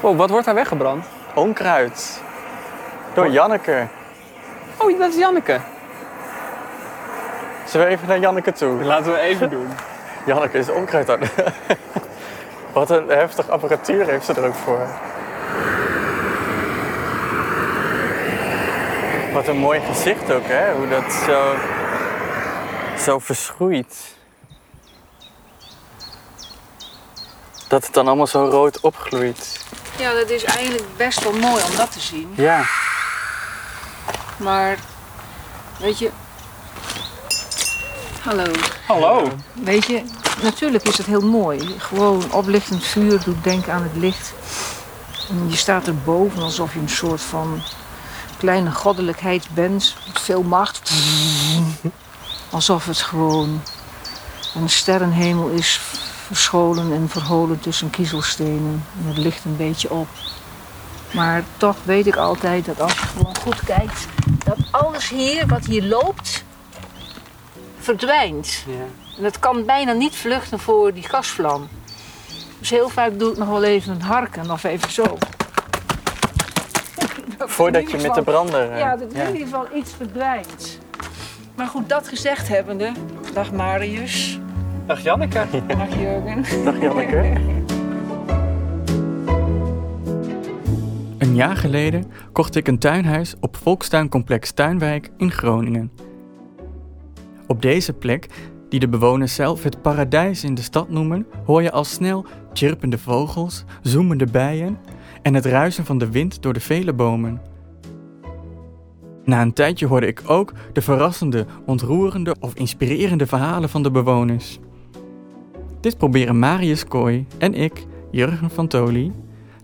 Wow, wat wordt daar weggebrand? Onkruid. Door Janneke. Oh, dat is Janneke. Zullen we even naar Janneke toe? Laten we even doen. Janneke is onkruid aan. Wat een heftig apparatuur heeft ze er ook voor. Wat een mooi gezicht ook, hè? Hoe dat zo, zo verschroeit. Dat het dan allemaal zo rood opgloeit. Ja, dat is eigenlijk best wel mooi om dat te zien. Ja. Maar, weet je... Hallo. Hallo. Weet je, natuurlijk is het heel mooi. Gewoon oplichtend vuur doet denken aan het licht. En je staat erboven alsof je een soort van kleine goddelijkheid bent. Met veel macht. Alsof het gewoon een sterrenhemel is verscholen en verholen tussen kiezelstenen. En het licht een beetje op. Maar toch weet ik altijd dat als je gewoon goed kijkt, dat alles hier, wat hier loopt, verdwijnt. Ja. En dat kan bijna niet vluchten voor die gasvlam. Dus heel vaak doe ik nog wel even een harken of even zo. Dat Voordat je met de brander... eh, Ja, dat in ieder geval iets verdwijnt. Maar goed, dat gezegd hebbende, dag Marius, Dag Janneke. dag Jurgen. Dag Janneke. Een jaar geleden kocht ik een tuinhuis op Volkstuincomplex Tuinwijk in Groningen. Op deze plek, die de bewoners zelf het paradijs in de stad noemen, hoor je al snel chirpende vogels, zoemende bijen en het ruisen van de wind door de vele bomen. Na een tijdje hoorde ik ook de verrassende, ontroerende of inspirerende verhalen van de bewoners. Dit proberen Marius Kooi en ik, Jurgen van Toli,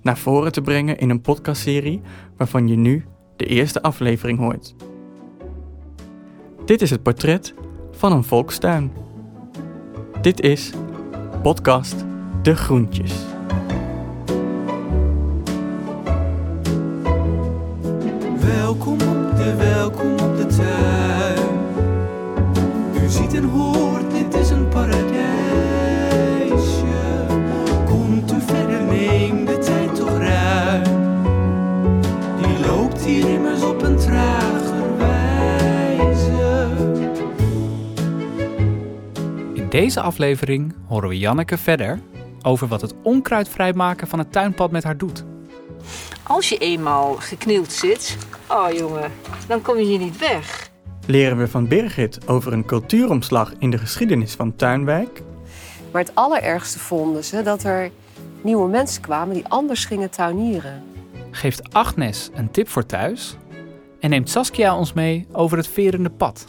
naar voren te brengen in een podcastserie waarvan je nu de eerste aflevering hoort. Dit is het portret van een volkstuin. Dit is podcast De Groentjes. Welkom op de, welkom op de tuin. U ziet en hoort, deze aflevering horen we Janneke verder over wat het onkruid vrijmaken van het tuinpad met haar doet. Als je eenmaal geknield zit, oh jongen, dan kom je hier niet weg. Leren we van Birgit over een cultuuromslag in de geschiedenis van Tuinwijk. Maar het allerergste vonden ze dat er nieuwe mensen kwamen die anders gingen tuinieren. Geeft Agnes een tip voor thuis en neemt Saskia ons mee over het verende pad.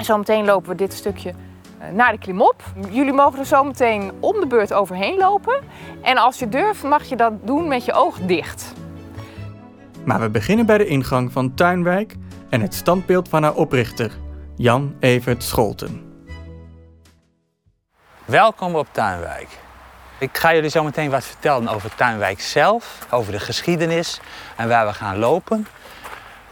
Zometeen lopen we dit stukje naar de klimop. Jullie mogen er zometeen om de beurt overheen lopen. En als je durft, mag je dat doen met je oog dicht. Maar we beginnen bij de ingang van Tuinwijk en het standbeeld van haar oprichter, Jan Evert Scholten. Welkom op Tuinwijk. Ik ga jullie zo meteen wat vertellen over Tuinwijk zelf, over de geschiedenis en waar we gaan lopen.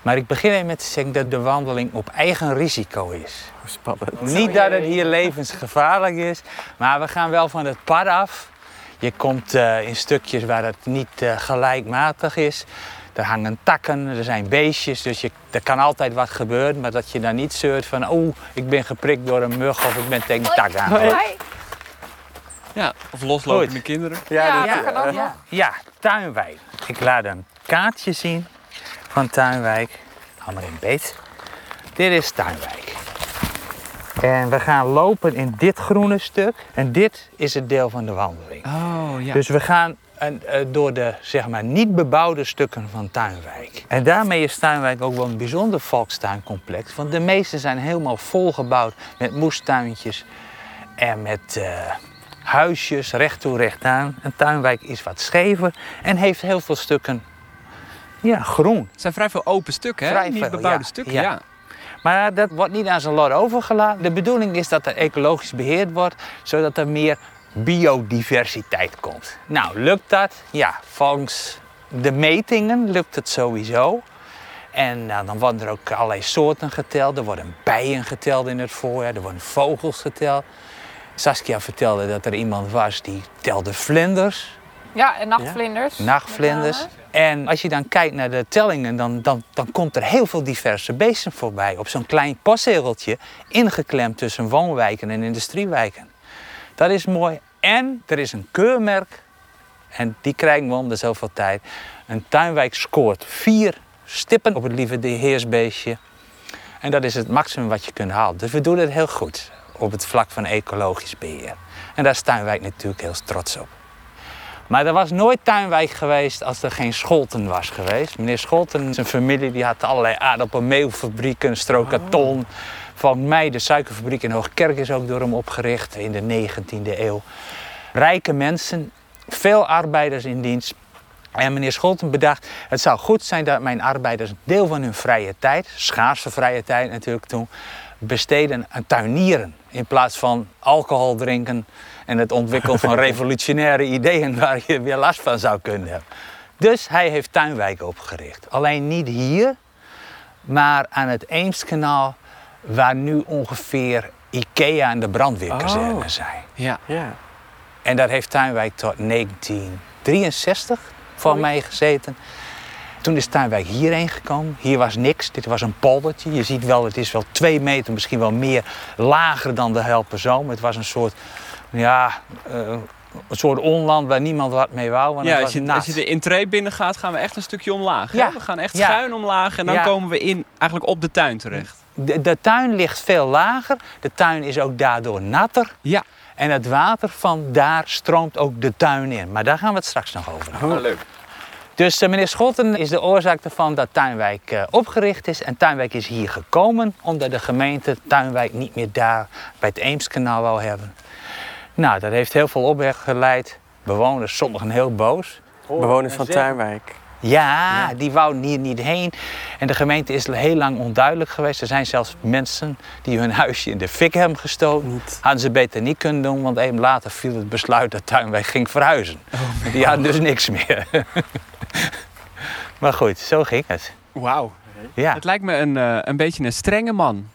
Maar ik begin even met te zeggen dat de wandeling op eigen risico is. Spannend. Niet dat het hier levensgevaarlijk is, maar we gaan wel van het pad af. Je komt eh, in stukjes waar het niet eh, gelijkmatig is. Er hangen takken, er zijn beestjes, dus je, er kan altijd wat gebeuren. Maar dat je dan niet zeurt van, oeh, ik ben geprikt door een mug of ik ben tegen een tak aangelopen. Ja, of loslopende Goed. kinderen. Ja, Ja, dat, kan ook eh. Ja, Tuinwijk. Ik laat een kaartje zien van Tuinwijk. Maar in beet. Dit is Tuinwijk. En we gaan lopen in dit groene stuk. En dit is het deel van de wandeling. Oh ja. Dus we gaan eh, door de zeg maar, niet bebouwde stukken van Tuinwijk. En daarmee is Tuinwijk ook wel een bijzonder volkstuincomplex. Want de meeste zijn helemaal volgebouwd met moestuintjes en met eh, huisjes recht toe recht aan. En Tuinwijk is wat schever en heeft heel veel stukken ja, groen. Het zijn vrij veel open stukken, hè? Vrij Niet veel, bebouwde ja. stukken, Ja. ja. Maar dat wordt niet aan zijn lot overgelaten. De bedoeling is dat er ecologisch beheerd wordt, zodat er meer biodiversiteit komt. Nou, lukt dat? Ja, volgens de metingen lukt het sowieso. En nou, dan worden er ook allerlei soorten geteld. Er worden bijen geteld in het voorjaar, er worden vogels geteld. Saskia vertelde dat er iemand was die telde vlinders. Ja, en nachtvlinders. nachtvlinders. En als je dan kijkt naar de tellingen, dan, dan, dan komt er heel veel diverse beesten voorbij. Op zo'n klein postzegeltje, ingeklemd tussen woonwijken en industriewijken. Dat is mooi. En er is een keurmerk, en die krijgen we om de zoveel tijd. Een tuinwijk scoort vier stippen op het lieve heersbeestje. En dat is het maximum wat je kunt halen. Dus we doen het heel goed op het vlak van ecologisch beheer. En daar is Tuinwijk natuurlijk heel trots op. Maar er was nooit Tuinwijk geweest als er geen Scholten was geweest. Meneer Scholten, zijn familie, die had allerlei aardappelmeelfabrieken, strook karton. Van mij, de suikerfabriek in Hoogkerk is ook door hem opgericht in de 19e eeuw. Rijke mensen, veel arbeiders in dienst. En meneer Scholten bedacht, het zou goed zijn dat mijn arbeiders een deel van hun vrije tijd, schaarse vrije tijd natuurlijk toen, besteden aan tuinieren. In plaats van alcohol drinken en het ontwikkelen van revolutionaire ideeën waar je weer last van zou kunnen hebben. Dus hij heeft tuinwijken opgericht. Alleen niet hier, maar aan het Eemskanaal, waar nu ongeveer IKEA en de brandweerkazerne Oh. zijn. Ja. Ja. En daar heeft Tuinwijk tot 1963 van mij gezeten. Toen is Tuinwijk hierheen gekomen. Hier was niks. Dit was een poldertje. Je ziet wel, het is wel twee meter, misschien wel meer, lager dan de Helperzoom. Het was een soort, ja, eh, een soort onland waar niemand wat mee wou. Want Ja, als je, als je de intree binnen gaat, gaan we echt een stukje omlaag. hè? We gaan echt Ja. schuin omlaag en dan Ja. komen we in, eigenlijk op de tuin terecht. De, de tuin ligt veel lager. De tuin is ook daardoor natter. Ja. En het water van daar stroomt ook de tuin in. Maar daar gaan we het straks nog over hebben. Oh, leuk. Dus eh, meneer Schotten is de oorzaak ervan dat Tuinwijk eh, opgericht is. En Tuinwijk is hier gekomen omdat de gemeente Tuinwijk niet meer daar bij het Eemskanaal wou hebben. Nou, dat heeft heel veel opweg geleid. Bewoners, sommigen heel boos. Bewoners van Tuinwijk. Ja, die wouden hier niet heen. En de gemeente is heel lang onduidelijk geweest. Er zijn zelfs mensen die hun huisje in de fik hebben gestoken. Niet. Hadden ze beter niet kunnen doen, want even later viel het besluit dat Tuinwijk ging verhuizen. die hadden dus niks meer. maar goed, zo ging het. Wauw. Ja. Het lijkt me een, eh, een beetje een strenge man.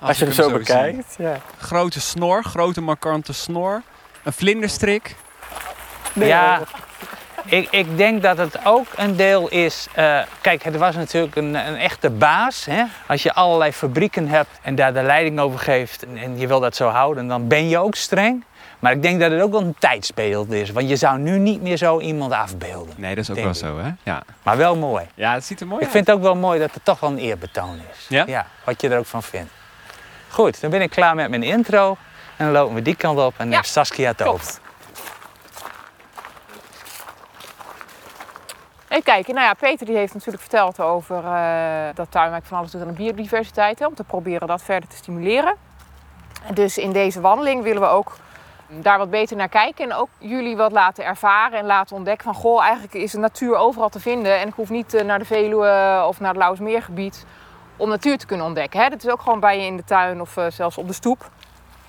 Als je ik hem zo bekijkt. Ja. Grote snor, grote markante snor. Een vlinderstrik. Ja, ik, ik denk dat het ook een deel is. eh, kijk, het was natuurlijk een, een echte baas. Hè? Als je allerlei fabrieken hebt en daar de leiding over geeft en, en je wil dat zo houden, dan ben je ook streng. Maar ik denk dat het ook wel een tijdsbeeld is. Want je zou nu niet meer zo iemand afbeelden. Nee, dat is ook wel ik. zo, hè? Ja. Maar wel mooi. Ja, het ziet er mooi Ik uit. vind het ook wel mooi dat het toch wel een eerbetoon is. Ja? wat je er ook van vindt. Goed, dan ben ik klaar met mijn intro. En dan lopen we die kant op en dan Ja, heeft Saskia het klopt. over. Even kijken, nou ja, Peter die heeft natuurlijk verteld over eh, dat Tuinwijk van alles doet aan de biodiversiteit. Hè, om te proberen dat verder te stimuleren. Dus in deze wandeling willen we ook daar wat beter naar kijken. En ook jullie wat laten ervaren en laten ontdekken van... goh, eigenlijk is de natuur overal te vinden. En ik hoef niet eh, naar de Veluwe of naar het Lauwersmeergebied om natuur te kunnen ontdekken. Hè. Dat is ook gewoon bij je in de tuin of eh, zelfs op de stoep.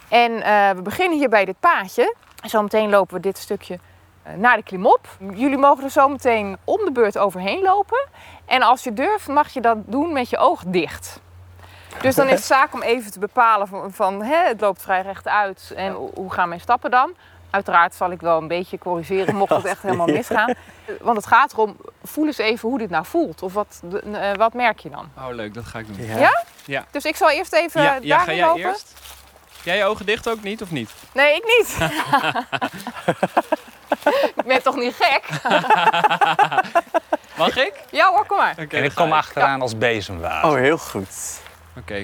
En eh, we beginnen hier bij dit paadje. Zometeen lopen we dit stukje eh, naar de klimop. Jullie mogen er zo meteen om de beurt overheen lopen. En als je durft, mag je dat doen met je oog dicht. Dus dan is het zaak om even te bepalen van, van hè, het loopt vrij rechtuit en hoe- hoe gaan mijn stappen dan? Uiteraard zal ik wel een beetje corrigeren mocht het echt helemaal misgaan. Want het gaat erom, voel eens even hoe dit nou voelt. Of wat, de- eh, wat merk je dan? Oh, leuk. Dat ga ik doen. Ja. Ja? Ja. Dus ik zal eerst even Ja, daar ja, ga jij lopen. eerst? Jij je ogen dicht ook niet, of niet? Nee, ik niet. ik ben toch niet gek? Mag ik? Ja hoor, kom maar. En ik kom achteraan als bezemwaar. Oh, heel goed. Oké.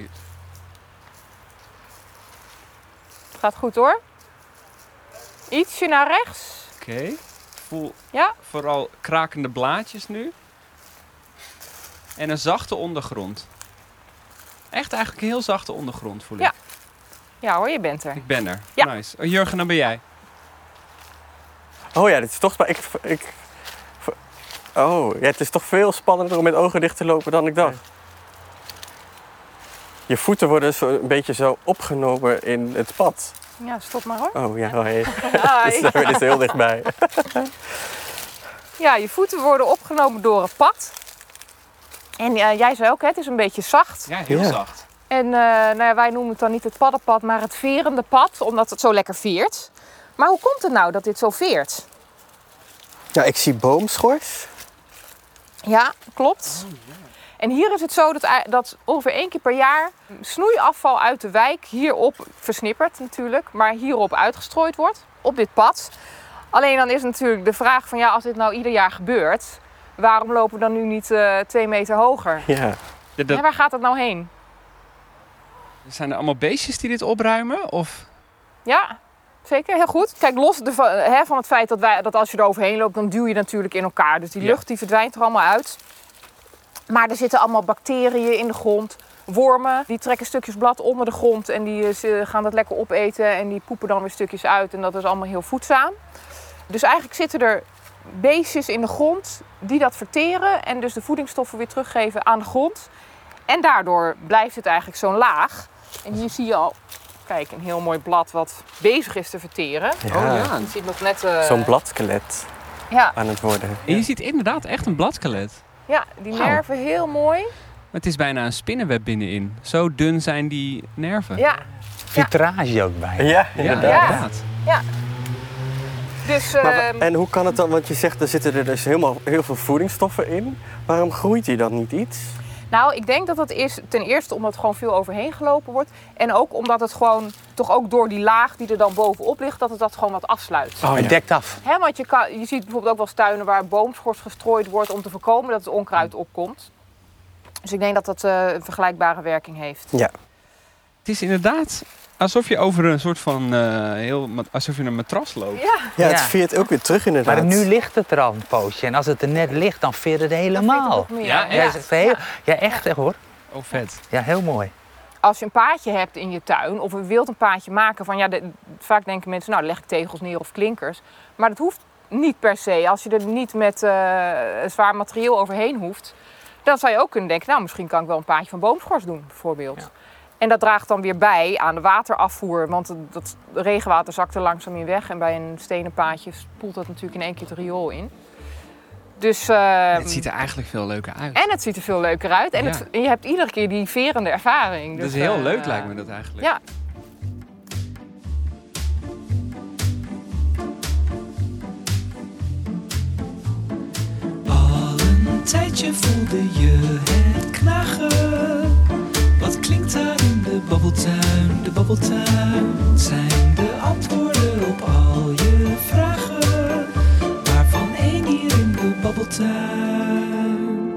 Het gaat goed hoor. Ietsje naar rechts. Oké. Voel Ja. vooral krakende blaadjes nu. En een zachte ondergrond. Echt eigenlijk een heel zachte ondergrond voel ik. Ja. Ja hoor, je bent er. Ik ben er. Ja. Nice. Oh, Jurgen, dan ben jij. Oh ja, dit is toch... Ik, ik, oh, ja, het is toch veel spannender om met ogen dicht te lopen dan ik dacht. Je voeten worden zo een beetje zo opgenomen in het pad. Ja, stop maar hoor. Oh ja, oh, hey. Hi. Dus daar ben je heel dichtbij. Ja, je voeten worden opgenomen door het pad. En jij zei ook, hè, het is een beetje zacht. Ja, heel Ja. zacht. En eh, nou ja, wij noemen het dan niet het paddenpad, maar het verende pad, omdat het zo lekker veert. Maar hoe komt het nou dat dit zo veert? Ja, ik zie boomschors. Ja, klopt. En hier is het zo dat, dat ongeveer één keer per jaar snoeiafval uit de wijk hierop versnipperd natuurlijk, maar hierop uitgestrooid wordt op dit pad. Alleen dan is natuurlijk de vraag van ja, als dit nou ieder jaar gebeurt, waarom lopen we dan nu niet eh, twee meter hoger? Ja. De- de- En waar gaat dat nou heen? zijn er allemaal beestjes die dit opruimen? Of Ja, zeker. Heel goed. Kijk, los de, hè, van het feit dat, wij, dat als je er overheen loopt, dan duw je natuurlijk in elkaar. Dus die Ja. lucht die verdwijnt er allemaal uit. Maar er zitten allemaal bacteriën in de grond. Wormen, die trekken stukjes blad onder de grond en die eh, ze gaan dat lekker opeten en die poepen dan weer stukjes uit. En dat is allemaal heel voedzaam. Dus eigenlijk zitten er beestjes in de grond die dat verteren en dus de voedingsstoffen weer teruggeven aan de grond. En daardoor blijft het eigenlijk zo'n laag. En hier zie je al, kijk, een heel mooi blad wat bezig is te verteren. Ja. Oh ja. Je ziet nog net... eh, Zo'n bladkelet Ja, aan het worden. En je ziet inderdaad echt een bladkelet. Ja, die nerven heel mooi. Het is bijna een spinnenweb binnenin. Zo dun zijn die nerven. Ja, Vitrage ook bij. Ja, Ja, inderdaad. Ja. dus... Maar ehm, en hoe kan het dan, want je zegt er zitten er dus helemaal heel veel voedingsstoffen in. Waarom groeit die dan niet iets? Nou, ik denk dat dat is ten eerste omdat er gewoon veel overheen gelopen wordt. En ook omdat het gewoon, toch ook door die laag die er dan bovenop ligt, dat het dat gewoon wat afsluit. Oh, Het dekt af. Hè, want je, kan, je ziet bijvoorbeeld ook wel eens tuinen waar boomschors gestrooid wordt om te voorkomen dat het onkruid opkomt. Dus ik denk dat dat eh, een vergelijkbare werking heeft. Ja. Het is inderdaad alsof je over een soort van eh, heel, alsof je een matras loopt. Ja, Ja, het Ja. veert ook weer terug inderdaad. Maar nu ligt het er al een poosje. En als het er net ligt, dan veert het helemaal. nog meer. Ja, Ja, heel, ja, echt hè, hoor. Oh, vet. Ja, heel mooi. Als je een paadje hebt in je tuin of je wilt een paadje maken van ja, de- vaak denken mensen nou leg ik tegels neer of klinkers. Maar dat hoeft niet per se. Als je er niet met eh, zwaar materieel overheen hoeft, dan zou je ook kunnen denken nou misschien kan ik wel een paadje van boomschors doen bijvoorbeeld. En dat draagt dan weer bij aan de waterafvoer, want het- dat regenwater zakt er langzaam in weg en bij een stenen paadje spoelt dat natuurlijk in één keer het riool in. Dus, ehm, het ziet er eigenlijk veel leuker uit. en het ziet er veel leuker uit. En, Ja. het, en je hebt iedere keer die verende ervaring. dat is Dus, heel eh, leuk lijkt me dat eigenlijk. Ja. Al een tijdje voelde je het knagen. Wat klinkt daar in de babbeltuin? De babbeltuin zijn de antwoorden op al je vragen. Waarvan één hier in de babbeltuin.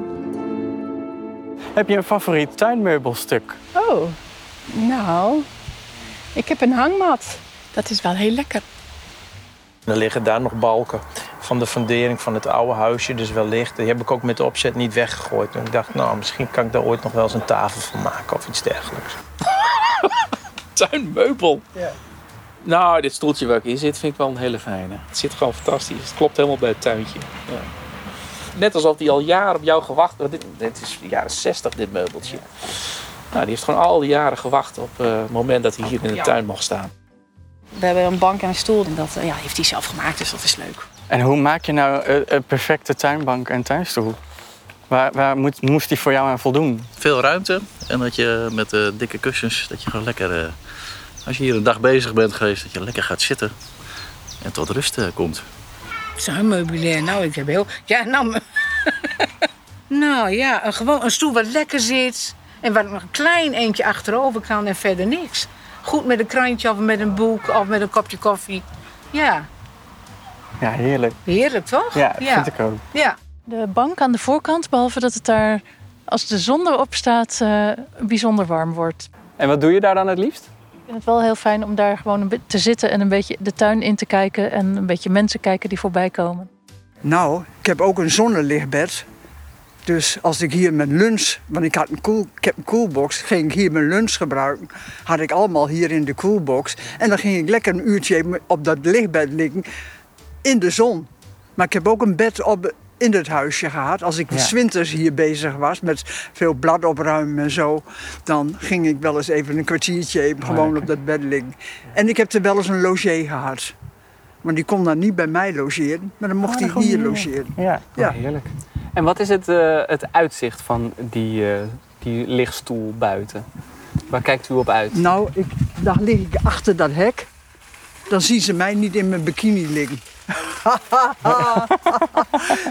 Heb je een favoriet tuinmeubelstuk? Oh, nou, ik heb een hangmat. Dat is wel heel lekker. Er liggen daar nog balken van de fundering van het oude huisje. Dus wellicht, die heb ik ook met de opzet niet weggegooid. En ik dacht, nou, misschien kan ik daar ooit nog wel eens een tafel van maken of iets dergelijks. tuinmeubel. Nou, dit stoeltje waar ik in zit vind ik wel een hele fijne. Het zit gewoon fantastisch. Het klopt helemaal bij het tuintje. Ja. Net alsof die al jaren op jou gewacht. Dit, dit is de jaren 60 dit meubeltje. Nou, die heeft gewoon al die jaren gewacht op eh, het moment dat hij hier in de tuin mag staan. We hebben een bank en een stoel en dat eh, ja, heeft hij zelf gemaakt, dus dat is leuk. En hoe maak je nou een, perfecte tuinbank en tuinstoel? Waar, waar moet, moest die voor jou aan voldoen? Veel ruimte en dat je met de dikke kussens, dat je gewoon lekker, eh, als je hier een dag bezig bent geweest, dat je lekker gaat zitten en tot rust eh, komt. Zo'n meubilair, nou, ik heb heel... Ja, nou... nou ja, een, gewoon een stoel wat lekker zit. En waar nog een klein eentje achterover kan en verder niks. Goed met een krantje of met een boek of met een kopje koffie. Ja, Ja, heerlijk. heerlijk toch? Ja, dat vind ik ook. Ja. De bank aan de voorkant, behalve dat het daar, als de zon erop staat, eh, bijzonder warm wordt. En wat doe je daar dan het liefst? Ik vind het wel heel fijn om daar gewoon te zitten en een beetje de tuin in te kijken en een beetje mensen kijken die voorbij komen. Nou, ik heb ook een zonnelichtbed. Dus als ik hier mijn lunch, want ik, had een koel, ik heb een koelbox, ging ik hier mijn lunch gebruiken. Had ik allemaal hier in de koelbox. En dan ging ik lekker een uurtje op dat lichtbed liggen in de zon. Maar ik heb ook een bed op, in het huisje gehad. Als ik Ja. s winters hier bezig was met veel blad opruimen en zo, dan ging ik wel eens even een kwartiertje even gewoon op dat bed liggen. En ik heb er wel eens een logé gehad. Maar die kon dan niet bij mij logeren, maar dan mocht hij hier logeren. Ja, Ja. heerlijk. En wat is het, eh, het uitzicht van die, eh, die lichtstoel buiten? Waar kijkt u op uit? Nou, ik, dan lig ik achter dat hek. Dan zien ze mij niet in mijn bikini liggen.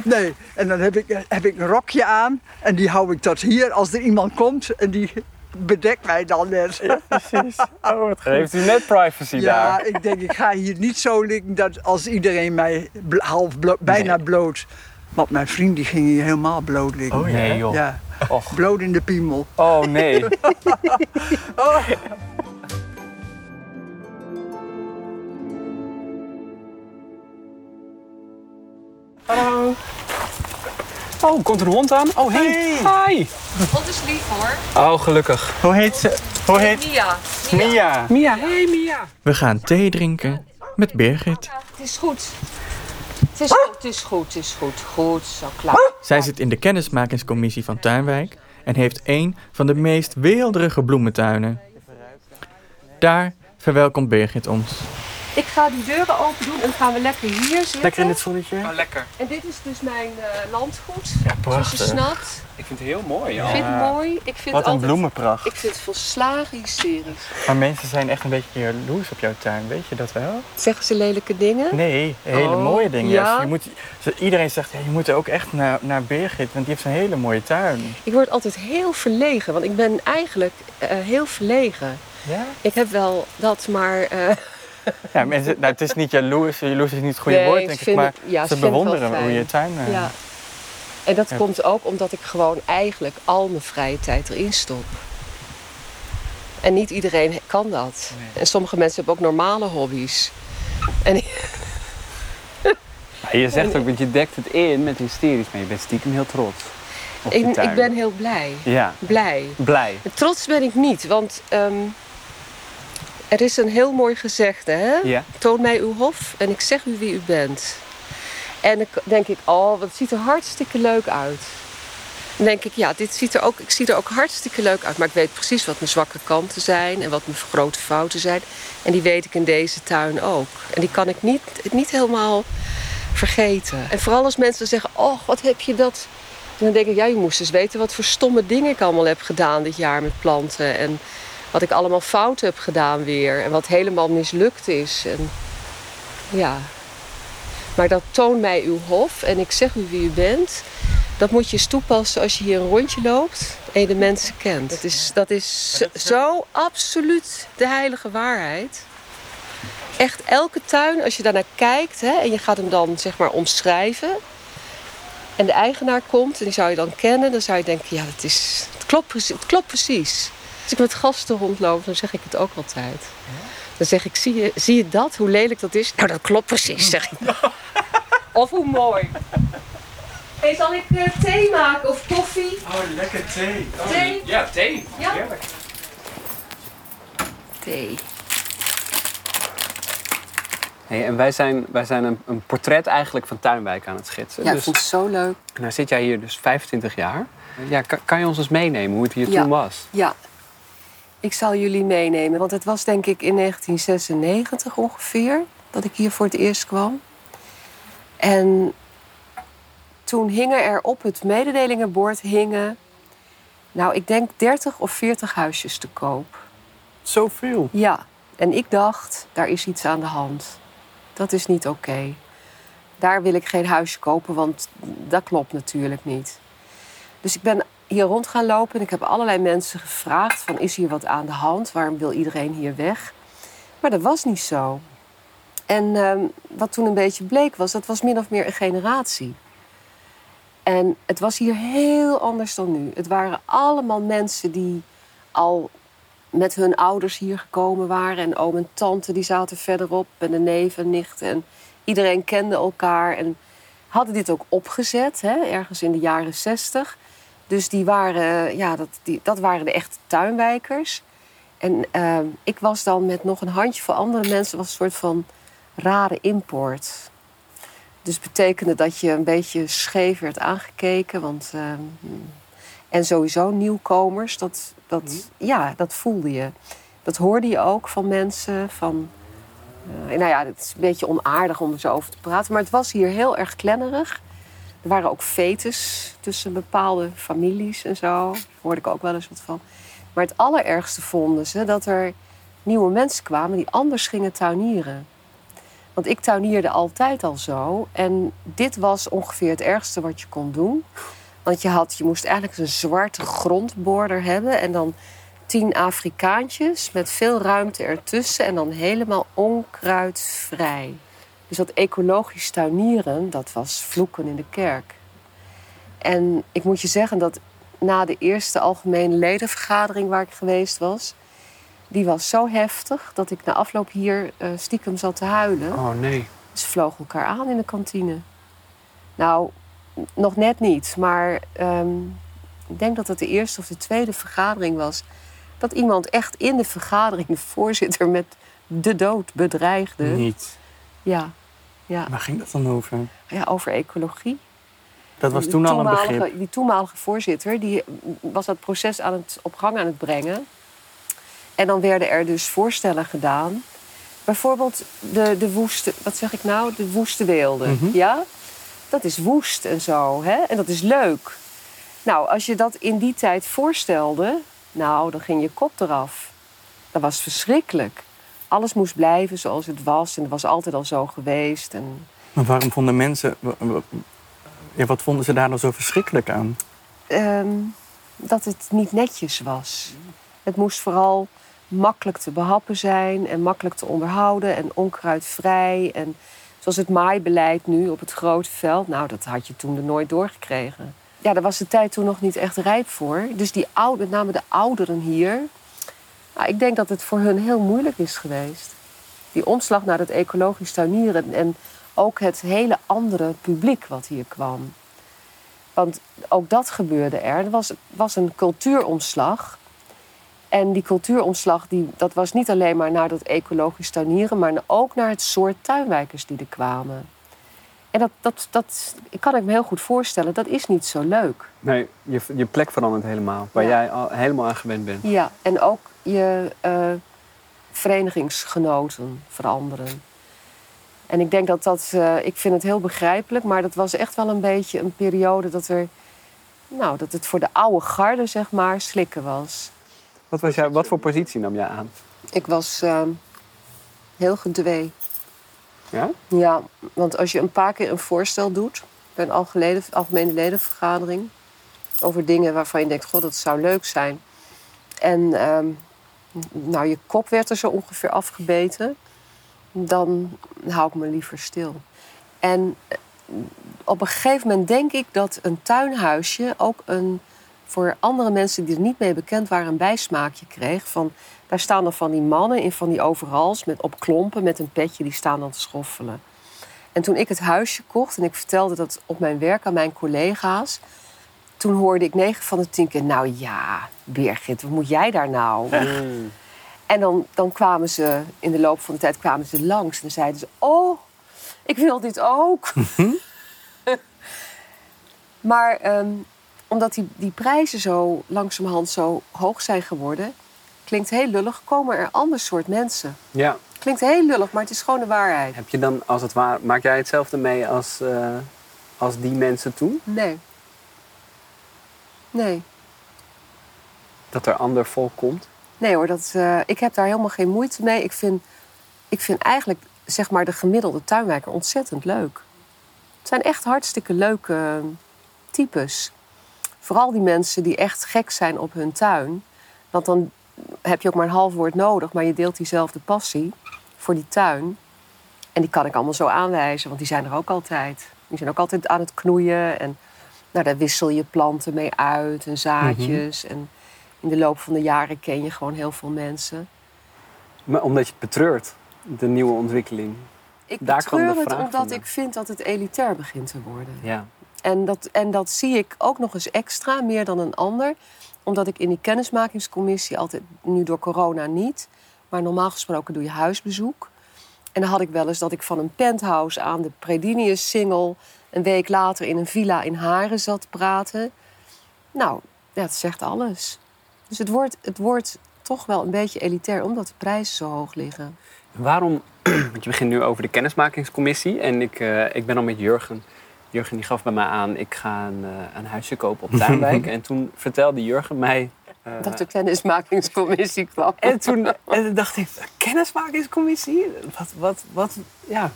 nee, en dan heb ik, heb ik een rokje aan en die hou ik tot hier als er iemand komt en die bedekt mij dan net. Ja, precies. Oh, wat Heeft u net privacy ja, daar? ik denk ik ga hier niet zo liggen dat als iedereen mij half blo- bijna bloot. Want mijn vriend die ging hier helemaal bloot liggen. Oh, nee, joh. Ja, bloot in de piemel. Oh nee. Oh. Hallo. Oh, komt er een hond aan? Oh, hey. Hi. Wat is lief hoor. Oh, gelukkig. Hoe heet ze? Hoe heet Mia. Mia. Mia, hey Mia. We gaan thee drinken met Birgit. Het is goed. Het is goed, het is goed, het is goed. Goed, zo klaar. Zij zit in de kennismakingscommissie van Tuinwijk en heeft een van de meest weelderige bloementuinen. Daar verwelkomt Birgit ons. Ik ga die deuren open doen en dan gaan we lekker hier zitten. Lekker in het zonnetje. Oh, lekker. En dit is dus mijn eh, landgoed. Ja, Zoals je prachtig. snapt. Ik vind het heel mooi. Ik vind het mooi. Ik vind Wat een altijd, bloemenpracht. Ik vind het volslagen hysterisch. Maar mensen zijn echt een beetje jaloers op jouw tuin, weet je dat wel? Zeggen ze lelijke dingen? Nee, hele Oh, mooie dingen. ja? Je moet, iedereen zegt, ja, je moet er ook echt naar, naar Birgit, want die heeft een hele mooie tuin. Ik word altijd heel verlegen, want ik ben eigenlijk eh, heel verlegen. Ja? Ik heb wel dat, maar... eh, Ja, mensen, nou, het is niet jaloers, jaloers is niet het goede Nee, woord, denk ik, maar het- ja, ze bewonderen hoe je tuin... eh, ja. En dat komt ook omdat ik gewoon eigenlijk al mijn vrije tijd erin stop. En niet iedereen kan dat. En sommige mensen hebben ook normale hobby's. En Maar je zegt ook, want je dekt het in met hysterisch, maar je bent stiekem heel trots. ik, ik ben heel blij. Ja. Blij. Blij. Trots ben ik niet, want ehm, er is een heel mooi gezegde. Hè? Ja. Toon mij uw hof en ik zeg u wie u bent. En ik denk ik, oh, wat ziet er hartstikke leuk uit. Dan denk ik, ja, dit ziet er ook, ik zie er ook hartstikke leuk uit. Maar ik weet precies wat mijn zwakke kanten zijn en wat mijn grote fouten zijn. En die weet ik in deze tuin ook. En die kan ik niet, niet helemaal vergeten. En vooral als mensen zeggen, oh, wat heb je dat... En dan denk ik, ja, je moest eens weten wat voor stomme dingen ik allemaal heb gedaan dit jaar met planten. En wat ik allemaal fout heb gedaan weer. En wat helemaal mislukt is. En ja. Maar dat toon mij uw hof en ik zeg u wie u bent. Dat moet je eens toepassen als je hier een rondje loopt en je de mensen kent. Dat is, dat is zo, absoluut de heilige waarheid. Echt elke tuin, als je daarnaar kijkt hè, en je gaat hem dan zeg maar omschrijven. En de eigenaar komt en die zou je dan kennen, dan zou je denken, ja, dat is, het, klopt, het klopt precies. Als ik met gasten rondloop, dan zeg ik het ook altijd. Dan zeg ik, zie je, zie je dat, hoe lelijk dat is? Nou, dat klopt precies, zeg ik. Of hoe mooi. Hey, zal ik eh, thee maken of koffie? Oh, lekker thee. Thee? Ja, thee. Ja. Heerlijk. Thee. Hey, en wij zijn, wij zijn een, een portret eigenlijk van Tuinwijk aan het schetsen. Ja, ik Dus- vond het zo leuk. Nou zit jij hier dus 25 jaar. Ja, kan, kan je ons eens meenemen hoe het hier Ja. toen was? Ja. Ik zal jullie meenemen, want het was denk ik in 1996 ongeveer dat ik hier voor het eerst kwam. En toen hingen er op het mededelingenbord hingen, nou ik denk 30 of 40 huisjes te koop. Zoveel? Ja, en ik dacht, daar is iets aan de hand. Dat is niet oké. Daar wil ik geen huisje kopen, want dat klopt natuurlijk niet. Dus ik ben hier rond gaan lopen en ik heb allerlei mensen gevraagd: van, is hier wat aan de hand? Waarom wil iedereen hier weg? Maar dat was niet zo. En ehm, wat toen een beetje bleek was, dat was min of meer een generatie. En het was hier heel anders dan nu. Het waren allemaal mensen die al met hun ouders hier gekomen waren. En oom en tante die zaten verderop. En de neven en nichten. En iedereen kende elkaar. En hadden dit ook opgezet, hè, ergens in de jaren zestig. Dus die waren, ja, dat, die, dat waren de echte tuinwijkers. En eh, ik was dan met nog een handjevol andere mensen... was een soort van rare import. Dus betekende dat je een beetje scheef werd aangekeken. Want, eh, en sowieso nieuwkomers, dat, dat, ja, dat voelde je. Dat hoorde je ook van mensen. Van, eh, nou ja, het is een beetje onaardig om er zo over te praten. Maar het was hier heel erg klennerig. Er waren ook fetes tussen bepaalde families en zo. Daar hoorde ik ook wel eens wat van. Maar het allerergste vonden ze dat er nieuwe mensen kwamen die anders gingen tuinieren. Want ik tuinierde altijd al zo. En dit was ongeveer het ergste wat je kon doen. Want je, had, je moest eigenlijk een zwarte grondborder hebben. En dan tien Afrikaantjes met veel ruimte ertussen. En dan helemaal onkruidvrij. Dus dat ecologisch tuinieren, dat was vloeken in de kerk. En ik moet je zeggen dat na de eerste algemene ledenvergadering waar ik geweest was... die was zo heftig dat ik na afloop hier eh, stiekem zat te huilen. Oh nee. Ze vlogen elkaar aan in de kantine. Nou, nog net niet, maar ehm, ik denk dat het de eerste of de tweede vergadering was. Dat iemand echt in de vergadering de voorzitter met de dood bedreigde. Niet. Ja, ja. Waar ging dat dan over? ja, over ecologie. Dat was toen al een begrip. Die toenmalige voorzitter die was dat proces aan het, op gang aan het brengen. En dan werden er dus voorstellen gedaan. Bijvoorbeeld de, de woeste, wat zeg ik nou? De woeste weelden. Mhm. Ja? Dat is woest en zo. Hè? En dat is leuk. Nou, als je dat in die tijd voorstelde, nou, dan ging je kop eraf. Dat was verschrikkelijk. Alles moest blijven zoals het was. En het was altijd al zo geweest. En Maar waarom vonden mensen... Ja, wat vonden ze daar dan zo verschrikkelijk aan? ehm, dat het niet netjes was. Het moest vooral makkelijk te behappen zijn en makkelijk te onderhouden en onkruidvrij. En zoals het maaibeleid nu op het grote veld, nou, dat had je toen er nooit doorgekregen. Ja, daar was de tijd toen nog niet echt rijp voor. Dus die oude, met name de ouderen hier, nou, ik denk dat het voor hun heel moeilijk is geweest. Die omslag naar het ecologisch tuinieren en ook het hele andere publiek wat hier kwam. Want ook dat gebeurde er. Er was, was een cultuuromslag. En die cultuuromslag die, dat was niet alleen maar naar dat ecologisch tuinieren, maar ook naar het soort tuinwijkers die er kwamen. En dat, dat, dat kan ik me heel goed voorstellen, dat is niet zo leuk. Nee, je, je plek verandert helemaal. Waar Ja. jij al helemaal aan gewend bent. Ja, en ook je eh, verenigingsgenoten veranderen. En ik denk dat dat, eh, ik vind het heel begrijpelijk, maar dat was echt wel een beetje een periode dat er, nou, dat het voor de oude garde, zeg maar, slikken was. Wat, was jij, wat voor positie nam jij aan? Ik was eh, heel gedwee. Ja? Ja, want als je een paar keer een voorstel doet bij een algemene, algemene ledenvergadering over dingen waarvan je denkt, god, dat zou leuk zijn. En ehm, nou, je kop werd er zo ongeveer afgebeten, dan hou ik me liever stil. En eh, op een gegeven moment denk ik dat een tuinhuisje ook een, voor andere mensen die er niet mee bekend waren, een bijsmaakje kreeg. Van, daar staan dan van die mannen in van die overals met, op klompen met een petje, die staan dan te schoffelen. En toen ik het huisje kocht en ik vertelde dat op mijn werk aan mijn collega's, toen hoorde ik negen van de tien keer, nou ja, Birgit, wat moet jij daar nou? En dan, dan kwamen ze, in de loop van de tijd kwamen ze langs en dan zeiden ze, oh, ik wil dit ook. maar ehm, omdat die, die prijzen zo langzamerhand zo hoog zijn geworden, klinkt heel lullig, komen er ander soort mensen. Ja. Klinkt heel lullig, maar het is gewoon de waarheid. Heb je dan, als het ware, maak jij hetzelfde mee als, eh, als die mensen toen? Nee. Nee. Dat er ander volk komt? Nee hoor, dat, eh, ik heb daar helemaal geen moeite mee. Ik vind, ik vind eigenlijk zeg maar, de gemiddelde tuinwijker ontzettend leuk. Het zijn echt hartstikke leuke eh, types. Vooral die mensen die echt gek zijn op hun tuin. Want dan heb je ook maar een half woord nodig, maar je deelt diezelfde passie voor die tuin. En die kan ik allemaal zo aanwijzen, want die zijn er ook altijd. Die zijn ook altijd aan het knoeien. En nou, daar wissel je planten mee uit en zaadjes. En in de loop van de jaren ken je gewoon heel veel mensen. Maar omdat je het betreurt, de nieuwe ontwikkeling. Ik Daar kwam de betreur het omdat vandaan. ik vind dat het elitair begint te worden. Ja. En dat, en dat zie ik ook nog eens extra, meer dan een ander. Omdat ik in die kennismakingscommissie altijd, nu door corona niet... maar normaal gesproken doe je huisbezoek. En dan had ik wel eens dat ik van een penthouse aan de Predinius single... een week later in een villa in Haren zat te praten. Nou, ja, dat zegt alles. Dus het wordt, het wordt toch wel een beetje elitair, omdat de prijzen zo hoog liggen. Waarom, want je begint nu over de kennismakingscommissie en ik, eh, ik ben al met Jurgen. Jurgen die gaf bij mij aan, ik ga een, eh, een huisje kopen op Tuinwijk. en toen vertelde Jurgen mij, eh, Dat de kennismakingscommissie kwam. En toen, en dacht ik, kennismakingscommissie? Wat, wat, wat, ja.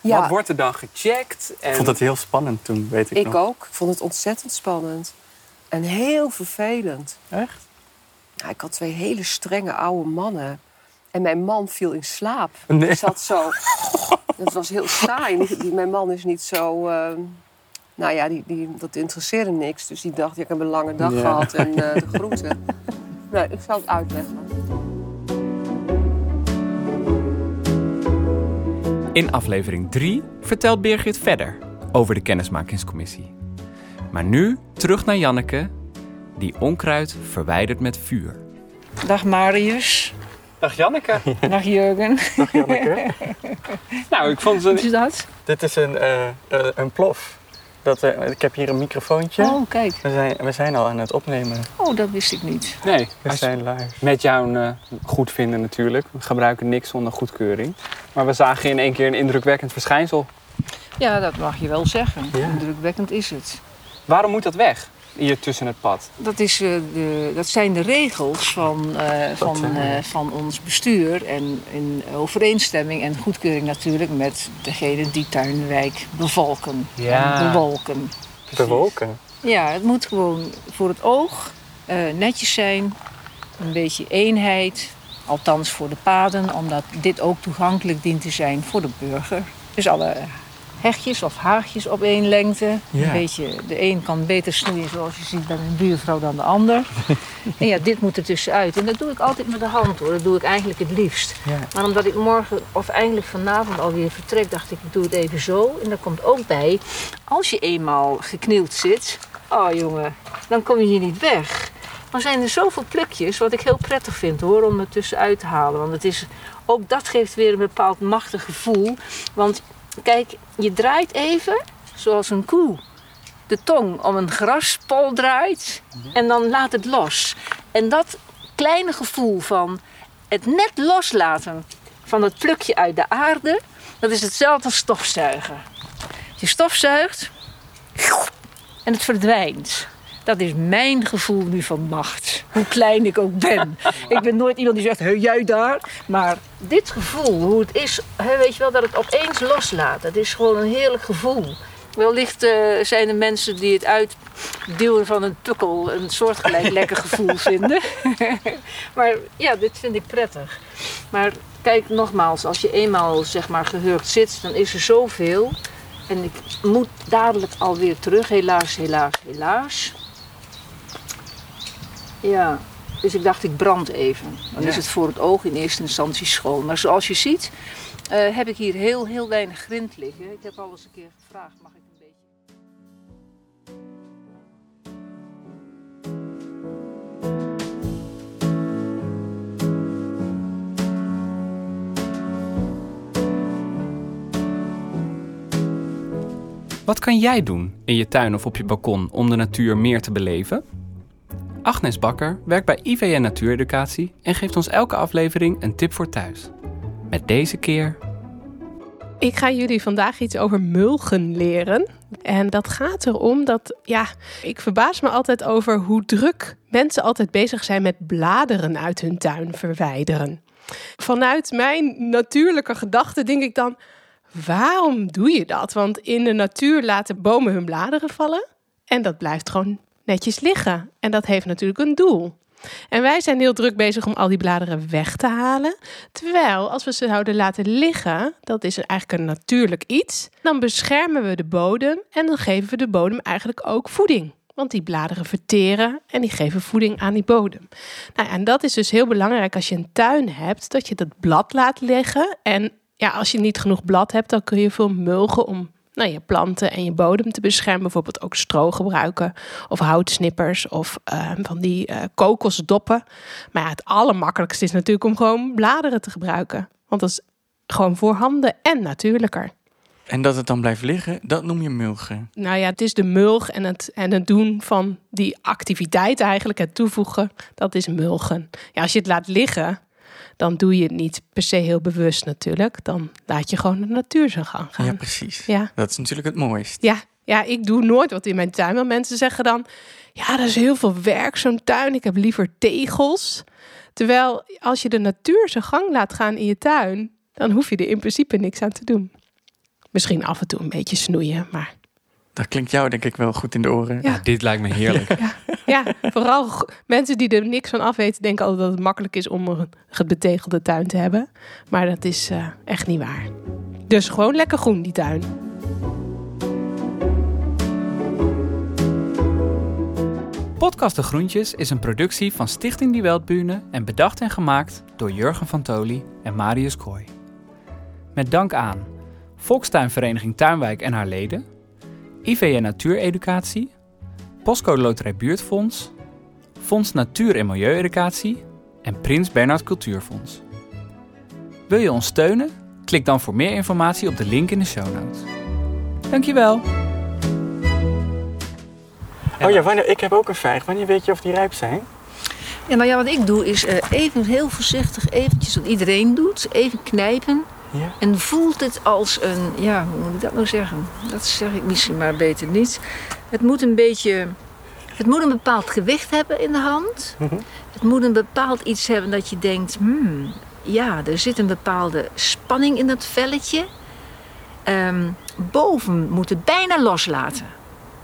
Ja. wat wordt er dan gecheckt? En... Ik vond het heel spannend toen, weet ik, Ik nog. ook. Ik vond het ontzettend spannend. En heel vervelend. Echt? Ja, ik had twee hele strenge oude mannen. En mijn man viel in slaap. Nee. Die zat zo... Het was heel saai. Mijn man is niet zo... eh, nou ja, die, die, dat interesseerde niks. Dus die dacht, ja, ik heb een lange dag Ja. gehad en eh, de groeten. Nee, ik zal het uitleggen. In aflevering 3 vertelt Birgit verder over de kennismakingscommissie. Maar nu terug naar Janneke, die onkruid verwijdert met vuur. Dag Marius. Dag Janneke. Dag Jurgen. Dag Janneke. nou, ik vond Wat is dat? Dit is een, eh, eh, een plof. Dat, eh, ik heb hier een microfoontje. Oh, kijk. We zijn, we zijn al aan het opnemen. Oh, dat wist ik niet. Nee, We zijn live. met jou uh, goed vinden natuurlijk. We gebruiken niks zonder goedkeuring. Maar we zagen in één keer een indrukwekkend verschijnsel. Ja, dat mag je wel zeggen. Indrukwekkend is het. Waarom moet dat weg, hier tussen het pad? Dat, is, eh, de, dat zijn de regels van, eh, van, eh, van ons bestuur. En in overeenstemming en goedkeuring natuurlijk met degene die Tuinwijk bevolken. Ja. En bewolken. Bewolken. Ja, het moet gewoon voor het oog eh, netjes zijn. Een beetje eenheid. Althans voor de paden, omdat dit ook toegankelijk dient te zijn voor de burger. Dus alle hegjes of haagjes op één lengte. Ja. Een beetje, de een kan beter snoeien zoals je ziet bij mijn buurvrouw dan de ander. en ja, dit moet er tussenuit. En dat doe ik altijd met de hand hoor. Dat doe ik eigenlijk het liefst. Ja. Maar omdat ik morgen of eigenlijk vanavond alweer vertrek, dacht ik, ik doe het even zo. En daar komt ook bij, als je eenmaal geknield zit, oh jongen, dan kom je hier niet weg. Dan zijn er zoveel plukjes, wat ik heel prettig vind hoor, om er tussenuit te halen. Want het is, ook dat geeft weer een bepaald machtig gevoel. Want kijk, je draait even, zoals een koe, de tong om een graspol draait en dan laat het los. En dat kleine gevoel van het net loslaten van het plukje uit de aarde, dat is hetzelfde als stofzuigen. Je stofzuigt en het verdwijnt. Dat is mijn gevoel nu van macht. Hoe klein ik ook ben. Ik ben nooit iemand die zegt, hé jij daar. Maar dit gevoel, hoe het is, weet je wel, dat het opeens loslaat. Dat is gewoon een heerlijk gevoel. Wellicht eh, zijn er mensen die het uitduwen van een tukkel een soortgelijk lekker gevoel vinden. maar ja, dit vind ik prettig. Maar kijk nogmaals, als je eenmaal zeg maar gehurkt zit, dan is er zoveel. En ik moet dadelijk alweer terug, helaas, helaas, helaas. Ja, dus ik dacht ik brand even. Dan Ja. is het voor het oog in eerste instantie schoon. Maar zoals je ziet eh, heb ik hier heel, heel weinig grind liggen. Ik heb al eens een keer gevraagd, mag ik een beetje... Wat kan jij doen in je tuin of op je balkon om de natuur meer te beleven? Agnes Bakker werkt bij IVN Natuureducatie en geeft ons elke aflevering een tip voor thuis. Met deze keer Ik ga jullie vandaag iets over mulgen leren. En dat gaat erom dat, ja, ik verbaas me altijd over hoe druk mensen altijd bezig zijn met bladeren uit hun tuin verwijderen. Vanuit mijn natuurlijke gedachten denk ik dan, waarom doe je dat? Want in de natuur laten bomen hun bladeren vallen en dat blijft gewoon netjes liggen. En dat heeft natuurlijk een doel. En wij zijn heel druk bezig om al die bladeren weg te halen. Terwijl als we ze zouden laten liggen, dat is eigenlijk een natuurlijk iets, dan beschermen we de bodem en dan geven we de bodem eigenlijk ook voeding. Want die bladeren verteren en die geven voeding aan die bodem. Nou, en dat is dus heel belangrijk als je een tuin hebt, dat je dat blad laat liggen. En ja, als je niet genoeg blad hebt, dan kun je veel mulgen om nou, je planten en je bodem te beschermen. Bijvoorbeeld ook stro gebruiken of houtsnippers of eh, van die eh, kokosdoppen. Maar ja, het allermakkelijkste is natuurlijk om gewoon bladeren te gebruiken. Want dat is gewoon voorhanden en natuurlijker. En dat het dan blijft liggen, dat noem je mulgen. Nou ja, het is de mulg en het, en het doen van die activiteit eigenlijk, het toevoegen, dat is mulgen. Ja, als je het laat liggen, dan doe je het niet per se heel bewust natuurlijk. Dan laat je gewoon de natuur zijn gang gaan. Ja, precies. Ja. Dat is natuurlijk het mooist. Ja, Ja, ik doe nooit wat in mijn tuin. Want mensen zeggen dan, ja, dat is heel veel werk, zo'n tuin. Ik heb liever tegels. Terwijl als je de natuur zijn gang laat gaan in je tuin, dan hoef je er in principe niks aan te doen. Misschien af en toe een beetje snoeien, maar Dat klinkt jou denk ik wel goed in de oren. Ja. Dit lijkt me heerlijk. ja, vooral g- mensen die er niks van af weten, denken altijd dat het makkelijk is om een betegelde tuin te hebben. Maar dat is eh, echt niet waar. Dus gewoon lekker groen, die tuin. Podcast De Groentjes is een productie van Stichting Die Weltbühne en bedacht en gemaakt door Jurgen van Toli en Marius Kooi. Met dank aan Volkstuinvereniging Tuinwijk en haar leden, IVN Natuureducatie, Postcode Loterij Buurtfonds, Fonds Natuur en Milieueducatie en Prins Bernhard Cultuurfonds. Wil je ons steunen? Klik dan voor meer informatie op de link in de show notes. Dankjewel! Oh ja, wanneer, ik heb ook een vijg. Wanneer weet je of die rijp zijn? Ja, nou ja, wat ik doe is eh, even heel voorzichtig, eventjes wat iedereen doet, even knijpen. Ja. En voelt het als een, ja, hoe moet ik dat nou zeggen? Dat zeg ik misschien maar beter niet. Het moet een beetje, het moet een bepaald gewicht hebben in de hand. Het moet een bepaald iets hebben dat je denkt, hmm, ja, er zit een bepaalde spanning in dat velletje. Ehm, boven moet het bijna loslaten.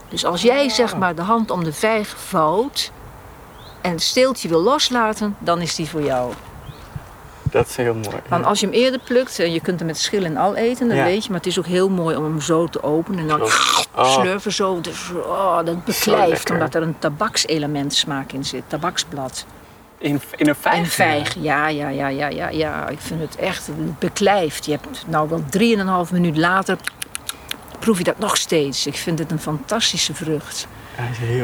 Dus als jij zeg maar de hand om de vijg vouwt en het steeltje wil loslaten, dan is die voor jou. Dat is heel mooi. Want als je hem eerder plukt, en je kunt hem met schil en al eten, dat Ja. weet je. Maar het is ook heel mooi om hem zo te openen en dan Oh. slurven zo. Dus, oh, dat beklijft, omdat er een tabakselement smaak in zit. Tabaksblad. In, in een vijg? En vijg, ja, ja, ja, ja, ja, ja. Ik vind het echt het beklijft. Je hebt nou wel drieënhalf minuut later, proef je dat nog steeds. Ik vind het een fantastische vrucht.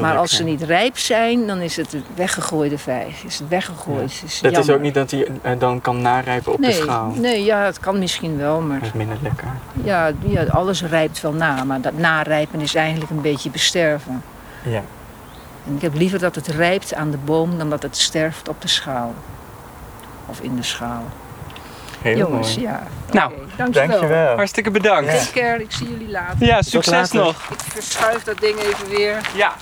Maar als ze niet rijp zijn, dan is het weggegooide vijg. Is het weggegooid. Is Dat is ook niet dat hij eh, dan kan narijpen op nee, de schaal. Nee, ja, het kan misschien wel, maar Dat is minder lekker. ja, ja, alles rijpt wel na. Maar dat narijpen is eigenlijk een beetje besterven. Ja. En ik heb liever dat het rijpt aan de boom dan dat het sterft op de schaal. Of in de schaal. Heel Jongens, mooi. ja. Nou, Oké, dankjewel. Hartstikke bedankt. Take care, ik zie jullie later. Ja, succes nog. Ik verschuif dat ding even weer. Ja,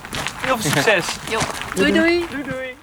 heel veel succes. Jo. Doei doei. Doei doei.